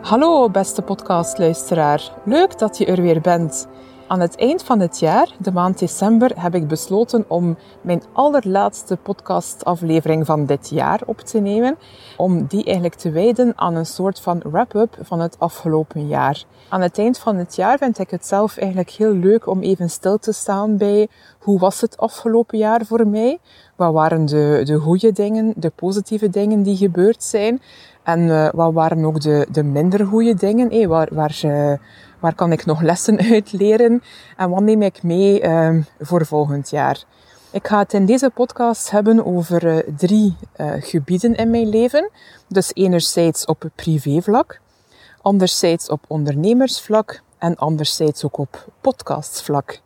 Hallo beste podcastluisteraar, leuk dat je er weer bent. Aan het eind van het jaar, de maand december, heb ik besloten om mijn allerlaatste podcastaflevering van dit jaar op te nemen. Om die eigenlijk te wijden aan een soort van wrap-up van het afgelopen jaar. Aan het eind van het jaar vind ik het zelf eigenlijk heel leuk om even stil te staan bij hoe was het afgelopen jaar voor mij? Wat waren de, de goede dingen, de positieve dingen die gebeurd zijn? En uh, wat waren ook de, de minder goede dingen? Hey, waar, waar, uh, waar kan ik nog lessen uit leren? En wat neem ik mee uh, voor volgend jaar? Ik ga het in deze podcast hebben over uh, drie gebieden in mijn leven. Dus enerzijds op privévlak, anderzijds op ondernemersvlak en anderzijds ook op podcastvlak.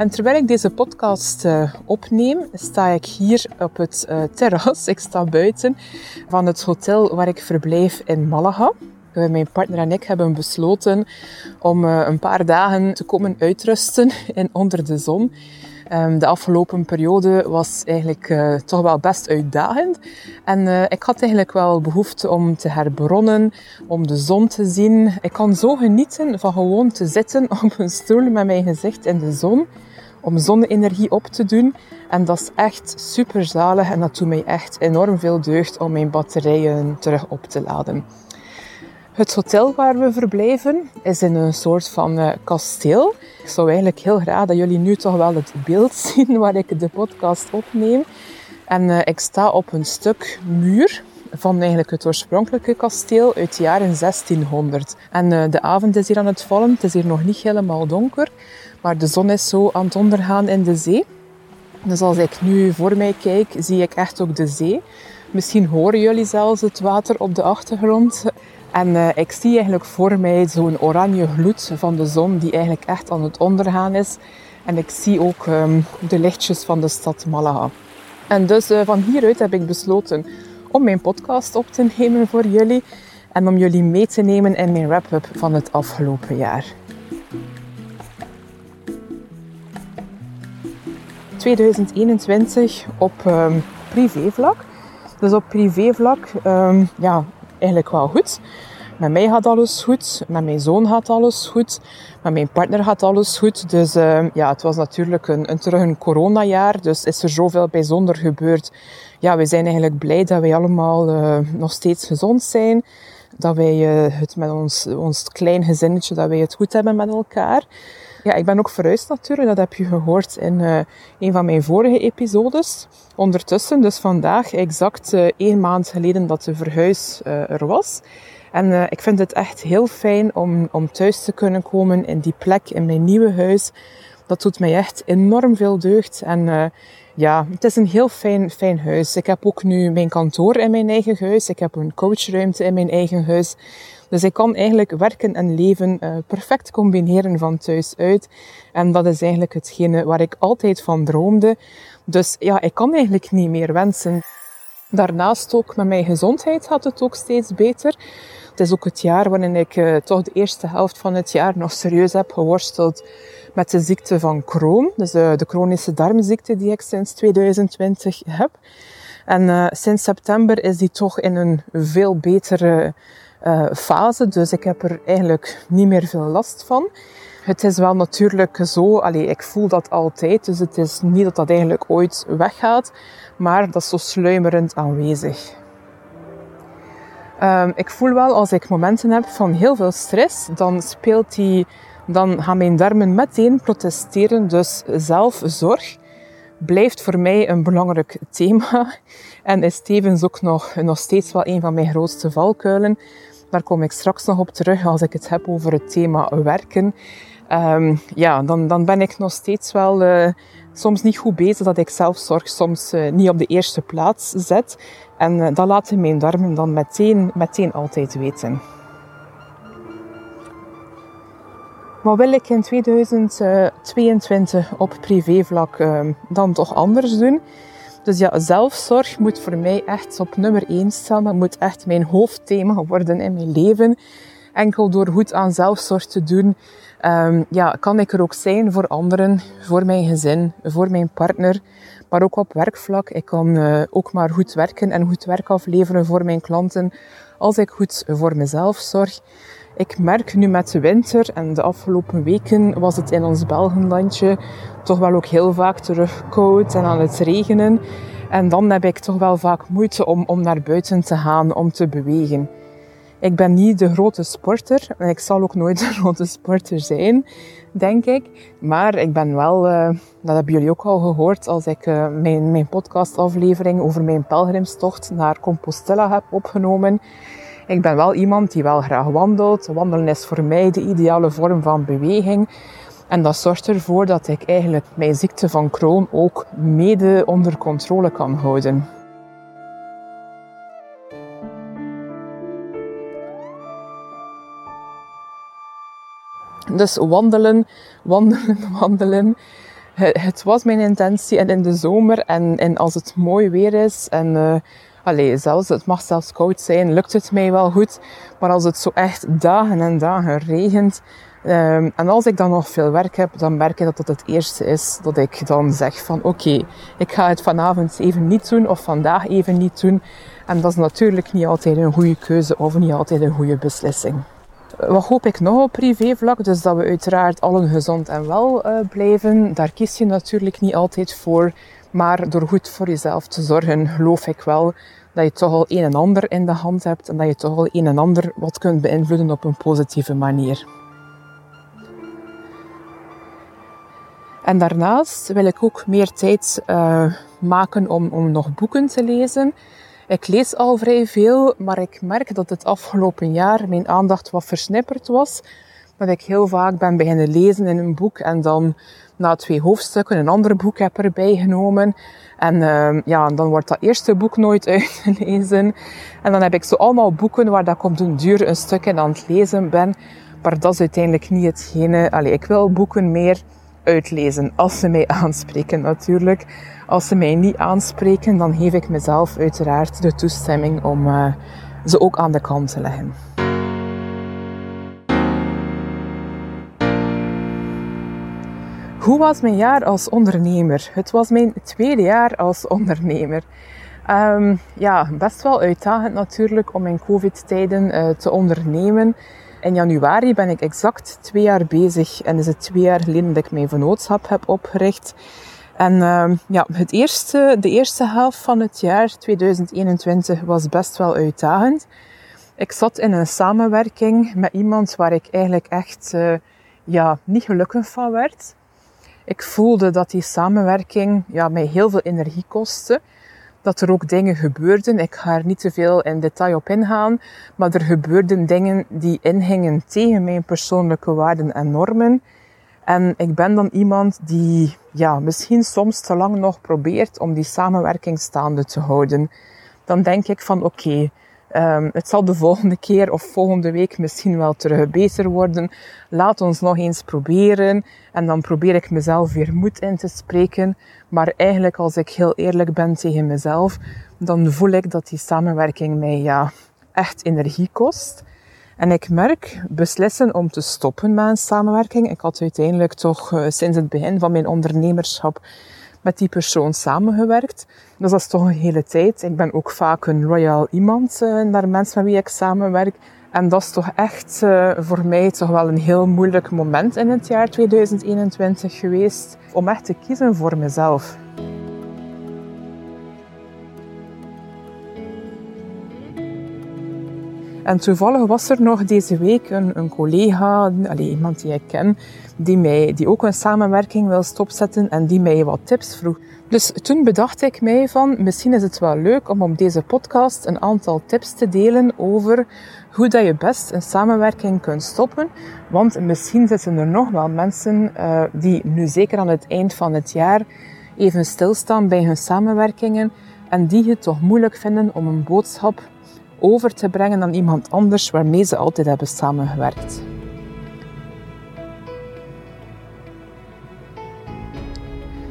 En terwijl ik deze podcast uh, opneem, sta ik hier op het uh, terras. Ik sta buiten van het hotel waar ik verblijf in Malaga. Mijn partner en ik hebben besloten om een paar dagen te komen uitrusten in onder de zon. Um, de afgelopen periode was eigenlijk toch wel best uitdagend. En ik had eigenlijk wel behoefte om te herbronnen, om de zon te zien. Ik kan zo genieten van gewoon te zitten op een stoel met mijn gezicht in de zon om zonne-energie op te doen. En dat is echt super zalig en dat doet mij echt enorm veel deugd om mijn batterijen terug op te laden. Het hotel waar we verblijven is in een soort van uh, kasteel. Ik zou eigenlijk heel graag dat jullie nu toch wel het beeld zien waar ik de podcast opneem. En uh, ik sta op een stuk muur van eigenlijk het oorspronkelijke kasteel uit de jaren 1600. En uh, de avond is hier aan het vallen. Het is hier nog niet helemaal donker. Maar de zon is zo aan het ondergaan in de zee. Dus als ik nu voor mij kijk, zie ik echt ook de zee. Misschien horen jullie zelfs het water op de achtergrond. En uh, ik zie eigenlijk voor mij zo'n oranje gloed van de zon die eigenlijk echt aan het ondergaan is. En ik zie ook um, de lichtjes van de stad Malaga. En dus uh, van hieruit heb ik besloten om mijn podcast op te nemen voor jullie. En om jullie mee te nemen in mijn wrap-up van het afgelopen jaar. 2021 op um, privévlak. Dus op privévlak, um, ja, eigenlijk wel goed. Met mij gaat alles goed, met mijn zoon gaat alles goed, met mijn partner gaat alles goed. Dus uh, ja, het was natuurlijk een, een terug een coronajaar, dus is er zoveel bijzonder gebeurd. Ja, we zijn eigenlijk blij dat wij allemaal uh, nog steeds gezond zijn. Dat wij uh, het met ons, ons klein gezinnetje, dat wij het goed hebben met elkaar. Ja, ik ben ook verhuisd natuurlijk. Dat heb je gehoord in uh, een van mijn vorige episodes. Ondertussen, dus vandaag, exact uh, één maand geleden dat de verhuis uh, er was. En ik vind het echt heel fijn om, om thuis te kunnen komen in die plek, in mijn nieuwe huis. Dat doet mij echt enorm veel deugd. En ja, het is een heel fijn, fijn huis. Ik heb ook nu mijn kantoor in mijn eigen huis. Ik heb een coachruimte in mijn eigen huis. Dus ik kan eigenlijk werken en leven uh, perfect combineren van thuis uit. En dat is eigenlijk hetgene waar ik altijd van droomde. Dus ja, ik kan eigenlijk niet meer wensen. Daarnaast ook met mijn gezondheid gaat het ook steeds beter. Het is ook het jaar waarin ik uh, toch de eerste helft van het jaar nog serieus heb geworsteld met de ziekte van Crohn. Dus uh, de chronische darmziekte die ik sinds 2020 heb. En sinds september is die toch in een veel betere uh, fase. Dus ik heb er eigenlijk niet meer veel last van. Het is wel natuurlijk zo, allee, ik voel dat altijd, dus het is niet dat dat eigenlijk ooit weggaat, maar dat is zo sluimerend aanwezig. Um, ik voel wel als ik momenten heb van heel veel stress, dan speelt die, dan gaan mijn darmen meteen protesteren. Dus zelfzorg blijft voor mij een belangrijk thema. En is tevens ook nog, nog steeds wel een van mijn grootste valkuilen. Daar kom ik straks nog op terug als ik het heb over het thema werken. Um, ja, dan, dan ben ik nog steeds wel uh, soms niet goed bezig dat ik zelfzorg soms uh, niet op de eerste plaats zet. En uh, dat laten mijn darmen dan meteen, meteen altijd weten. Wat wil ik in 2022 op privévlak ehm, dan toch anders doen? Dus ja, zelfzorg moet voor mij echt op nummer 1 staan. Dat moet echt mijn hoofdthema worden in mijn leven. Enkel door goed aan zelfzorg te doen, um, ja, kan ik er ook zijn voor anderen, voor mijn gezin, voor mijn partner, maar ook op werkvlak. Ik kan uh, ook maar goed werken en goed werk afleveren voor mijn klanten als ik goed voor mezelf zorg. Ik merk nu met de winter en de afgelopen weken was het in ons Belgenlandje toch wel ook heel vaak terug koud en aan het regenen. En dan heb ik toch wel vaak moeite om, om naar buiten te gaan, om te bewegen. Ik ben niet de grote sporter en ik zal ook nooit de grote sporter zijn, denk ik. Maar ik ben wel, uh, dat hebben jullie ook al gehoord, als ik uh, mijn, mijn podcastaflevering over mijn pelgrimstocht naar Compostela heb opgenomen. Ik ben wel iemand die wel graag wandelt. Wandelen is voor mij de ideale vorm van beweging. En dat zorgt ervoor dat ik eigenlijk mijn ziekte van Crohn ook mede onder controle kan houden. Dus wandelen, wandelen, wandelen. Het was mijn intentie en in de zomer en, als het mooi weer is en uh, allee, zelfs, het mag zelfs koud zijn, lukt het mij wel goed. Maar als het zo echt dagen en dagen regent um, en als ik dan nog veel werk heb, dan merk ik dat dat het eerste is dat ik dan zeg van oké, ik ga het vanavond even niet doen of vandaag even niet doen. En dat is natuurlijk niet altijd een goede keuze of niet altijd een goede beslissing. Wat hoop ik nog op privévlak? Dus dat we uiteraard allen gezond en wel uh, blijven. Daar kies je natuurlijk niet altijd voor. Maar door goed voor jezelf te zorgen, geloof ik wel dat je toch al een en ander in de hand hebt en dat je toch al een en ander wat kunt beïnvloeden op een positieve manier. En daarnaast wil ik ook meer tijd uh, maken om, om nog boeken te lezen. Ik lees al vrij veel, maar ik merk dat het afgelopen jaar mijn aandacht wat versnipperd was. Dat ik heel vaak ben beginnen lezen in een boek en dan na twee hoofdstukken een ander boek heb erbij genomen. En uh, ja, dan wordt dat eerste boek nooit uitgelezen. En dan heb ik zo allemaal boeken waar dat ik op den duur een stuk in aan het lezen ben. Maar dat is uiteindelijk niet hetgene. Allee, ik wil boeken meer uitlezen als ze mij aanspreken natuurlijk. Als ze mij niet aanspreken, dan geef ik mezelf uiteraard de toestemming om uh, ze ook aan de kant te leggen. Hoe was mijn jaar als ondernemer? Het was mijn tweede jaar als ondernemer. Um, ja, best wel uitdagend natuurlijk om in covid-tijden uh, te ondernemen. In januari ben ik exact twee jaar bezig en is het twee jaar geleden dat ik mijn vennootschap heb opgericht. En uh, ja, het eerste, de eerste helft van het jaar 2021 was best wel uitdagend. Ik zat in een samenwerking met iemand waar ik eigenlijk echt uh, ja, niet gelukkig van werd. Ik voelde dat die samenwerking ja, mij heel veel energie kostte. Dat er ook dingen gebeurden. Ik ga er niet te veel in detail op ingaan. Maar er gebeurden dingen die ingingen tegen mijn persoonlijke waarden en normen. En ik ben dan iemand die ja, misschien soms te lang nog probeert om die samenwerking staande te houden. Dan denk ik van oké, okay, um, het zal de volgende keer of volgende week misschien wel terug beter worden. Laat ons nog eens proberen. En dan probeer ik mezelf weer moed in te spreken. Maar eigenlijk als ik heel eerlijk ben tegen mezelf, dan voel ik dat die samenwerking mij ja, echt energie kost. En ik merk beslissen om te stoppen met een samenwerking. Ik had uiteindelijk toch uh, sinds het begin van mijn ondernemerschap met die persoon samengewerkt. Dus dat is toch een hele tijd. Ik ben ook vaak een royal iemand uh, naar mensen met wie ik samenwerk. En dat is toch echt uh, voor mij toch wel een heel moeilijk moment in het jaar 2021 geweest. Om echt te kiezen voor mezelf. En toevallig was er nog deze week een, een collega, allez, iemand die ik ken, die, mij, die ook een samenwerking wil stopzetten en die mij wat tips vroeg. Dus toen bedacht ik mij van, misschien is het wel leuk om op deze podcast een aantal tips te delen over hoe dat je best een samenwerking kunt stoppen. Want misschien zitten er nog wel mensen uh, die nu zeker aan het eind van het jaar even stilstaan bij hun samenwerkingen en die het toch moeilijk vinden om een boodschap over te brengen aan iemand anders waarmee ze altijd hebben samengewerkt.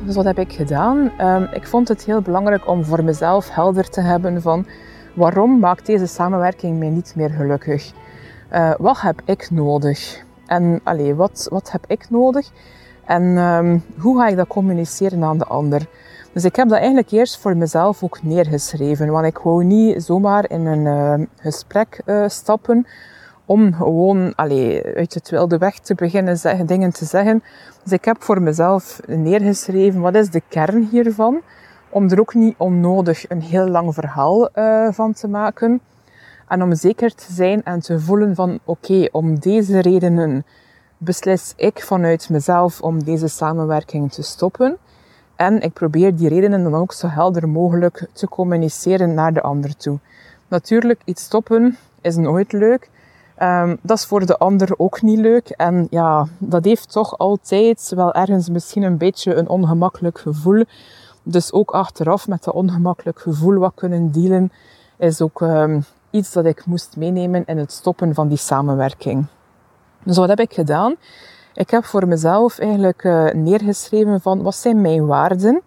Dus wat heb ik gedaan? Um, ik vond het heel belangrijk om voor mezelf helder te hebben van waarom maakt deze samenwerking mij niet meer gelukkig? Uh, wat heb ik nodig? En allee, wat, wat heb ik nodig? En um, hoe ga ik dat communiceren aan de ander? Dus ik heb dat eigenlijk eerst voor mezelf ook neergeschreven. Want ik wou niet zomaar in een uh, gesprek uh, stappen om gewoon allee, uit het wilde weg te beginnen dingen te zeggen. Dus ik heb voor mezelf neergeschreven, wat is de kern hiervan? Om er ook niet onnodig een heel lang verhaal uh, van te maken. En om zeker te zijn en te voelen van, oké, om deze redenen beslis ik vanuit mezelf om deze samenwerking te stoppen. En ik probeer die redenen dan ook zo helder mogelijk te communiceren naar de ander toe. Natuurlijk, iets stoppen is nooit leuk. Um, dat is voor de ander ook niet leuk. En ja, dat heeft toch altijd wel ergens misschien een beetje een ongemakkelijk gevoel. Dus ook achteraf met dat ongemakkelijk gevoel wat kunnen dealen, is ook um, iets dat ik moest meenemen in het stoppen van die samenwerking. Dus wat heb ik gedaan? Ik heb voor mezelf eigenlijk uh, neergeschreven van wat zijn mijn waarden.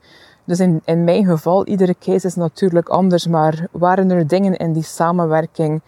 Dus in, in mijn geval, iedere case is natuurlijk anders, maar waren er dingen in die samenwerking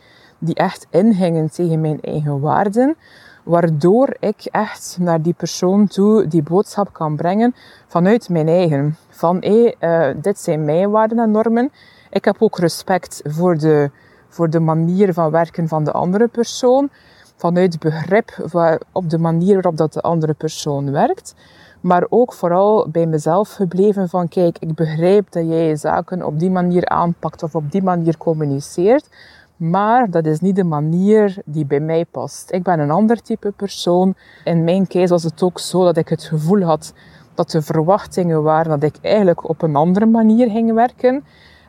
die echt ingingen tegen mijn eigen waarden, waardoor ik echt naar die persoon toe die boodschap kan brengen vanuit mijn eigen. Van hé, uh, dit zijn mijn waarden en normen. Ik heb ook respect voor de, voor de manier van werken van de andere persoon vanuit begrip op de manier waarop dat de andere persoon werkt. Maar ook vooral bij mezelf gebleven van kijk, ik begrijp dat jij zaken op die manier aanpakt of op die manier communiceert. Maar dat is niet de manier die bij mij past. Ik ben een ander type persoon. In mijn case was het ook zo dat ik het gevoel had dat de verwachtingen waren dat ik eigenlijk op een andere manier ging werken.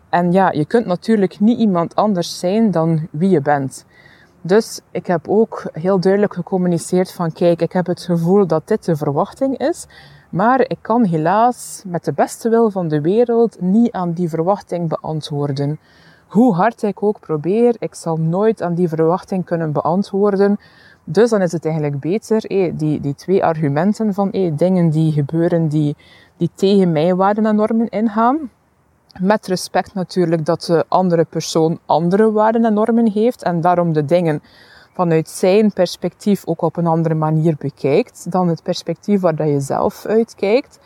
En ja, je kunt natuurlijk niet iemand anders zijn dan wie je bent. Dus ik heb ook heel duidelijk gecommuniceerd van kijk, ik heb het gevoel dat dit de verwachting is, maar ik kan helaas met de beste wil van de wereld niet aan die verwachting beantwoorden. Hoe hard ik ook probeer, ik zal nooit aan die verwachting kunnen beantwoorden. Dus dan is het eigenlijk beter, eh, die, die twee argumenten van eh, dingen die gebeuren die, die tegen mij waarden en normen ingaan, met respect natuurlijk dat de andere persoon andere waarden en normen heeft en daarom de dingen vanuit zijn perspectief ook op een andere manier bekijkt dan het perspectief waar dat je zelf uitkijkt.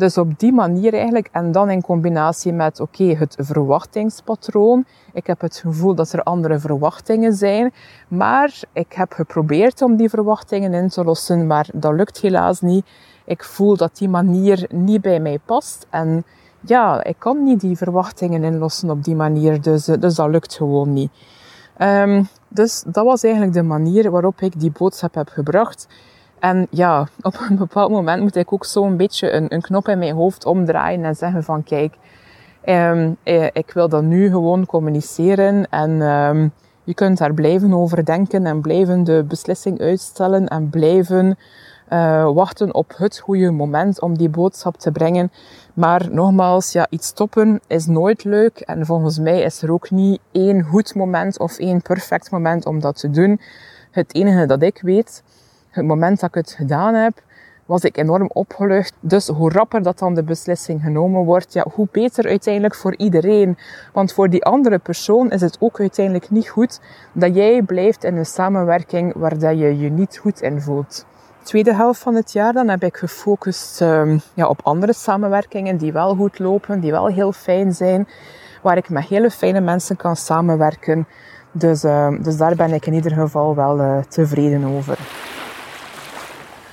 Dus op die manier eigenlijk, en dan in combinatie met, oké, het verwachtingspatroon. Ik heb het gevoel dat er andere verwachtingen zijn, maar ik heb geprobeerd om die verwachtingen in te lossen, maar dat lukt helaas niet. Ik voel dat die manier niet bij mij past en ja, ik kan niet die verwachtingen inlossen op die manier, dus, dus dat lukt gewoon niet. Um, dus dat was eigenlijk de manier waarop ik die boodschap heb gebracht. En ja, op een bepaald moment moet ik ook zo'n beetje een, een, knop in mijn hoofd omdraaien en zeggen van kijk, um, ik wil dat nu gewoon communiceren en um, je kunt daar blijven over denken en blijven de beslissing uitstellen en blijven uh, wachten op het goede moment om die boodschap te brengen. Maar nogmaals, ja, iets stoppen is nooit leuk. En volgens mij is er ook niet één goed moment of één perfect moment om dat te doen. Het enige dat ik weet, het moment dat ik het gedaan heb, was ik enorm opgelucht. Dus hoe rapper dat dan de beslissing genomen wordt, ja, hoe beter uiteindelijk voor iedereen. Want voor die andere persoon is het ook uiteindelijk niet goed dat jij blijft in een samenwerking waar je je niet goed in voelt tweede helft van het jaar dan heb ik gefocust um, ja, op andere samenwerkingen die wel goed lopen, die wel heel fijn zijn, waar ik met hele fijne mensen kan samenwerken. Dus, um, dus daar ben ik in ieder geval wel uh, tevreden over.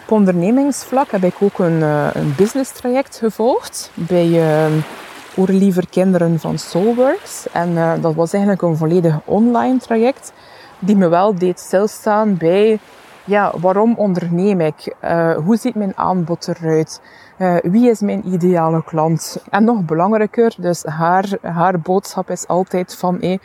Op ondernemingsvlak heb ik ook een, uh, een business traject gevolgd bij uh, Oerliever Kinderen van Soulworks. En uh, dat was eigenlijk een volledig online traject die me wel deed stilstaan bij ja, waarom onderneem ik? Hoe ziet mijn aanbod eruit? Wie is mijn ideale klant? En nog belangrijker, dus haar, haar boodschap is altijd van, hey,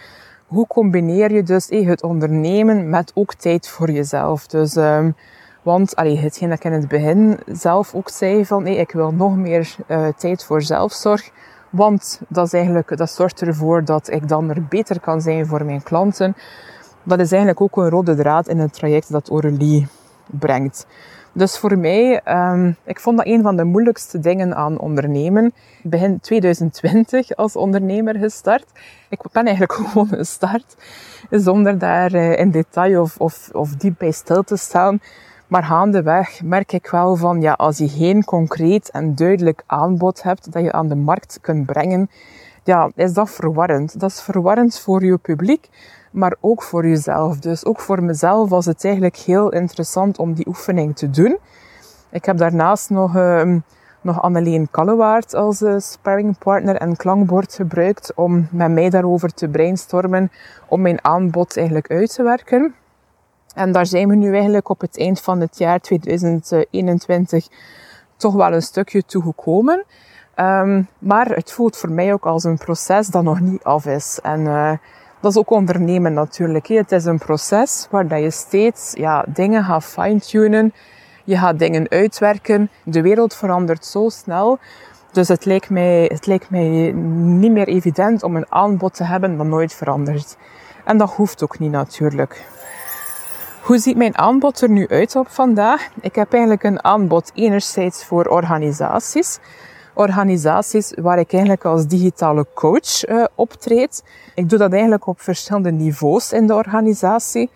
hoe combineer je dus hey, het ondernemen met ook tijd voor jezelf? Dus, um, want allee, hetgeen dat ik in het begin zelf ook zei van, hey, ik wil nog meer uh, tijd voor zelfzorg. Want dat, is eigenlijk, dat zorgt ervoor dat ik dan er beter kan zijn voor mijn klanten dat is eigenlijk ook een rode draad in het traject dat Aurelie brengt. Dus voor mij, um, ik vond dat een van de moeilijkste dingen aan ondernemen. Begin 2020 als ondernemer gestart. Ik ben eigenlijk gewoon een start, zonder daar uh, in detail of, of, of diep bij stil te staan. Maar gaandeweg merk ik wel van, ja, als je geen concreet en duidelijk aanbod hebt dat je aan de markt kunt brengen, ja, is dat verwarrend. Dat is verwarrend voor je publiek, maar ook voor jezelf. Dus ook voor mezelf was het eigenlijk heel interessant om die oefening te doen. Ik heb daarnaast nog, uh, nog Anneleen Kallewaard als uh, sparringpartner en klankbord gebruikt om met mij daarover te brainstormen, om mijn aanbod eigenlijk uit te werken. En daar zijn we nu eigenlijk op het eind van het jaar 2021 toch wel een stukje toe gekomen. Um, maar het voelt voor mij ook als een proces dat nog niet af is. En uh, dat is ook ondernemen natuurlijk. Het is een proces waar je steeds ja, dingen gaat fine-tunen. Je gaat dingen uitwerken. De wereld verandert zo snel. Dus het lijkt, mij, het lijkt mij niet meer evident om een aanbod te hebben dat nooit verandert. En dat hoeft ook niet natuurlijk. Hoe ziet mijn aanbod er nu uit op vandaag? Ik heb eigenlijk een aanbod enerzijds voor organisaties organisaties waar ik eigenlijk als digitale coach uh, optreed. Ik doe dat eigenlijk op verschillende niveaus in de organisatie.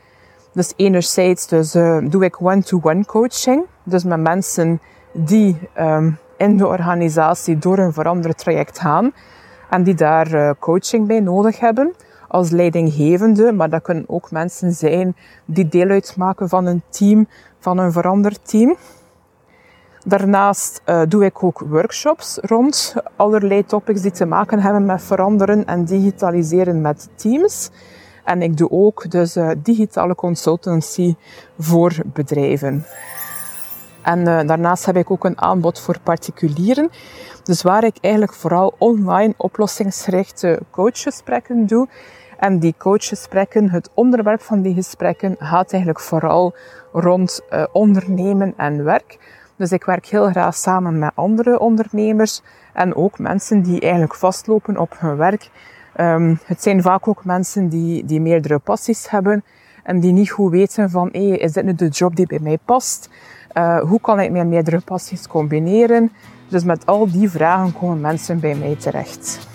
Dus enerzijds dus, uh, doe ik one-to-one coaching. Dus met mensen die um, in de organisatie door een veranderd traject gaan. En die daar uh, coaching bij nodig hebben als leidinggevende. Maar dat kunnen ook mensen zijn die deel uitmaken van een team, van een veranderd team. Daarnaast uh, doe ik ook workshops rond allerlei topics die te maken hebben met veranderen en digitaliseren met teams. En ik doe ook dus uh, digitale consultancy voor bedrijven. En uh, daarnaast heb ik ook een aanbod voor particulieren. Dus waar ik eigenlijk vooral online oplossingsgerichte coachgesprekken doe. En die coachgesprekken, het onderwerp van die gesprekken gaat eigenlijk vooral rond ondernemen en werk. Dus ik werk heel graag samen met andere ondernemers en ook mensen die eigenlijk vastlopen op hun werk. Um, het zijn vaak ook mensen die, die meerdere passies hebben en die niet goed weten van, hey, is dit nu de job die bij mij past? Uh, hoe kan ik mijn meerdere passies combineren? Dus met al die vragen komen mensen bij mij terecht.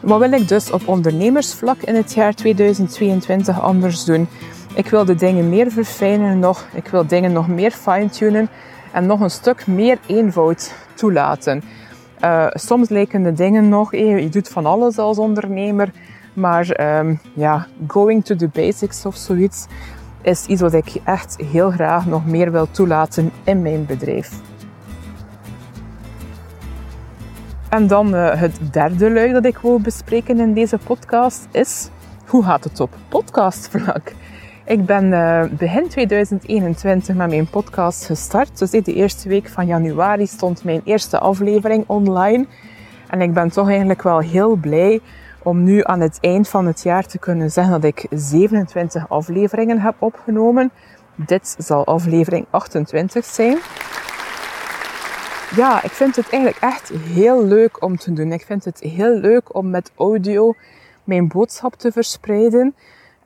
Wat wil ik dus op ondernemersvlak in het jaar 2022 anders doen? Ik wil de dingen meer verfijnen nog. Ik wil dingen nog meer fine-tunen en nog een stuk meer eenvoud toelaten. Uh, soms lijken de dingen nog, je doet van alles als ondernemer, maar um, ja, going to the basics of zoiets is iets wat ik echt heel graag nog meer wil toelaten in mijn bedrijf. En dan uh, het derde luik dat ik wil bespreken in deze podcast is... Hoe gaat het op podcastvlak? Ik ben uh, begin 2021 met mijn podcast gestart. Dus de eerste week van januari stond mijn eerste aflevering online. En ik ben toch eigenlijk wel heel blij om nu aan het eind van het jaar te kunnen zeggen dat ik 27 afleveringen heb opgenomen. Dit zal aflevering 28 zijn ja, ik vind het eigenlijk echt heel leuk om te doen. Ik vind het heel leuk om met audio mijn boodschap te verspreiden.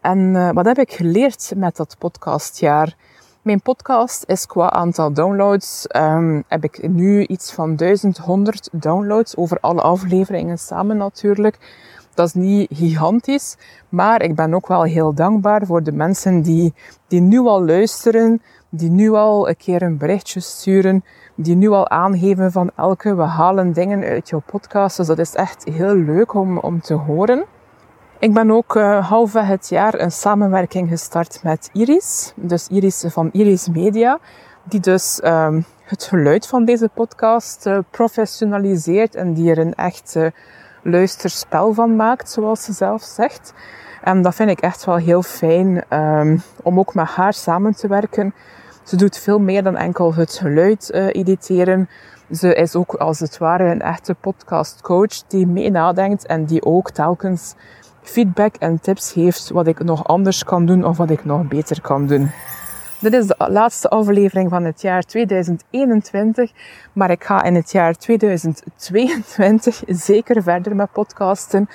En uh, wat heb ik geleerd met dat podcastjaar? Mijn podcast is qua aantal downloads, um, heb ik nu iets van 1100 downloads over alle afleveringen samen natuurlijk. Dat is niet gigantisch, maar ik ben ook wel heel dankbaar voor de mensen die, die nu al luisteren, die nu al een keer een berichtje sturen, die nu al aangeven van elke, we halen dingen uit jouw podcast. Dus dat is echt heel leuk om, om te horen. Ik ben ook uh, het jaar een samenwerking gestart met Iris. Dus Iris van Iris Media. Die dus um, het geluid van deze podcast uh, professionaliseert en die er een echt luisterspel van maakt, zoals ze zelf zegt. En dat vind ik echt wel heel fijn um, om ook met haar samen te werken. Ze doet veel meer dan enkel het geluid uh, editeren. Ze is ook als het ware een echte podcastcoach die mee nadenkt en die ook telkens feedback en tips geeft wat ik nog anders kan doen of wat ik nog beter kan doen. Dit is de laatste aflevering van het jaar 2021, maar ik ga in het jaar 2022 zeker verder met podcasten.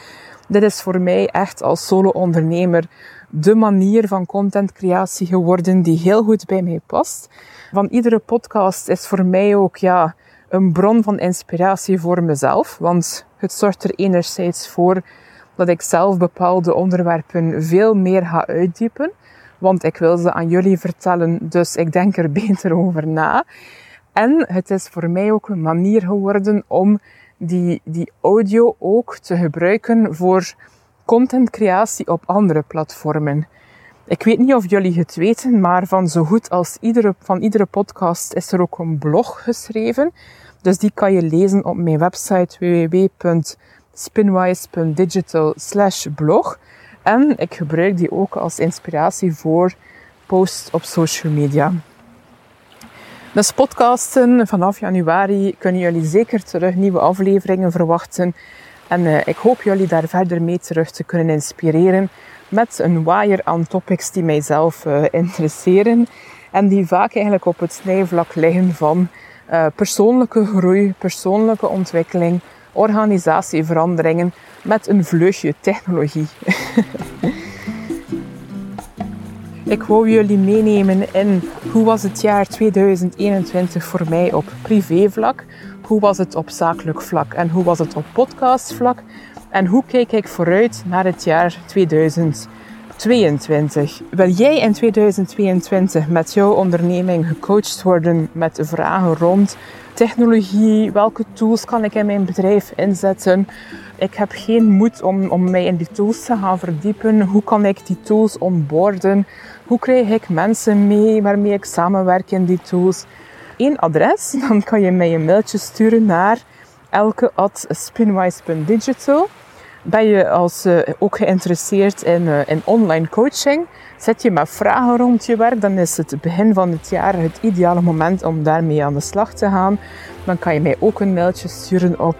Dit is voor mij echt als solo-ondernemer de manier van contentcreatie geworden die heel goed bij mij past. Van iedere podcast is voor mij ook ja, een bron van inspiratie voor mezelf, want het zorgt er enerzijds voor dat ik zelf bepaalde onderwerpen veel meer ga uitdiepen. Want ik wil ze aan jullie vertellen, dus ik denk er beter over na. En het is voor mij ook een manier geworden om die, die audio ook te gebruiken voor contentcreatie op andere platformen. Ik weet niet of jullie het weten, maar van zo goed als iedere, van iedere podcast is er ook een blog geschreven. Dus die kan je lezen op mijn website www.spinwise.digital blog. En ik gebruik die ook als inspiratie voor posts op social media. Dus podcasten vanaf januari kunnen jullie zeker terug nieuwe afleveringen verwachten. En uh, ik hoop jullie daar verder mee terug te kunnen inspireren met een waaier aan topics die mijzelf uh, interesseren. En die vaak eigenlijk op het snijvlak liggen van uh, persoonlijke groei, persoonlijke ontwikkeling, organisatieveranderingen met een vleugje technologie. Ik wou jullie meenemen in hoe was het jaar 2021 voor mij op privévlak, hoe was het op zakelijk vlak en hoe was het op podcastvlak en hoe kijk ik vooruit naar het jaar 2022. Wil jij in 2022 met jouw onderneming gecoacht worden met vragen rond technologie, welke tools kan ik in mijn bedrijf inzetten? Ik heb geen moed om, om mij in die tools te gaan verdiepen. Hoe kan ik die tools onboarden? Hoe krijg ik mensen mee waarmee ik samenwerk in die tools? Eén adres, dan kan je mij een mailtje sturen naar elke.spinwise.digital. Ben je als, uh, ook geïnteresseerd in, uh, in online coaching? Zet je met vragen rond je werk, dan is het begin van het jaar het ideale moment om daarmee aan de slag te gaan. Dan kan je mij ook een mailtje sturen op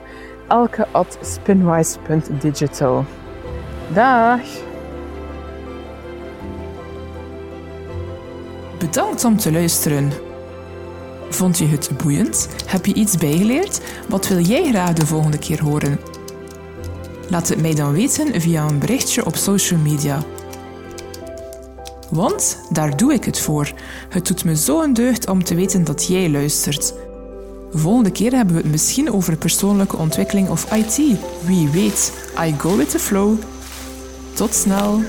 elke.spinwise.digital. Dag! Bedankt om te luisteren. Vond je het boeiend? Heb je iets bijgeleerd? Wat wil jij graag de volgende keer horen? Laat het mij dan weten via een berichtje op social media. Want daar doe ik het voor. Het doet me zo een deugd om te weten dat jij luistert. Volgende keer hebben we het misschien over persoonlijke ontwikkeling of IT. Wie weet, I go with the flow. Tot snel!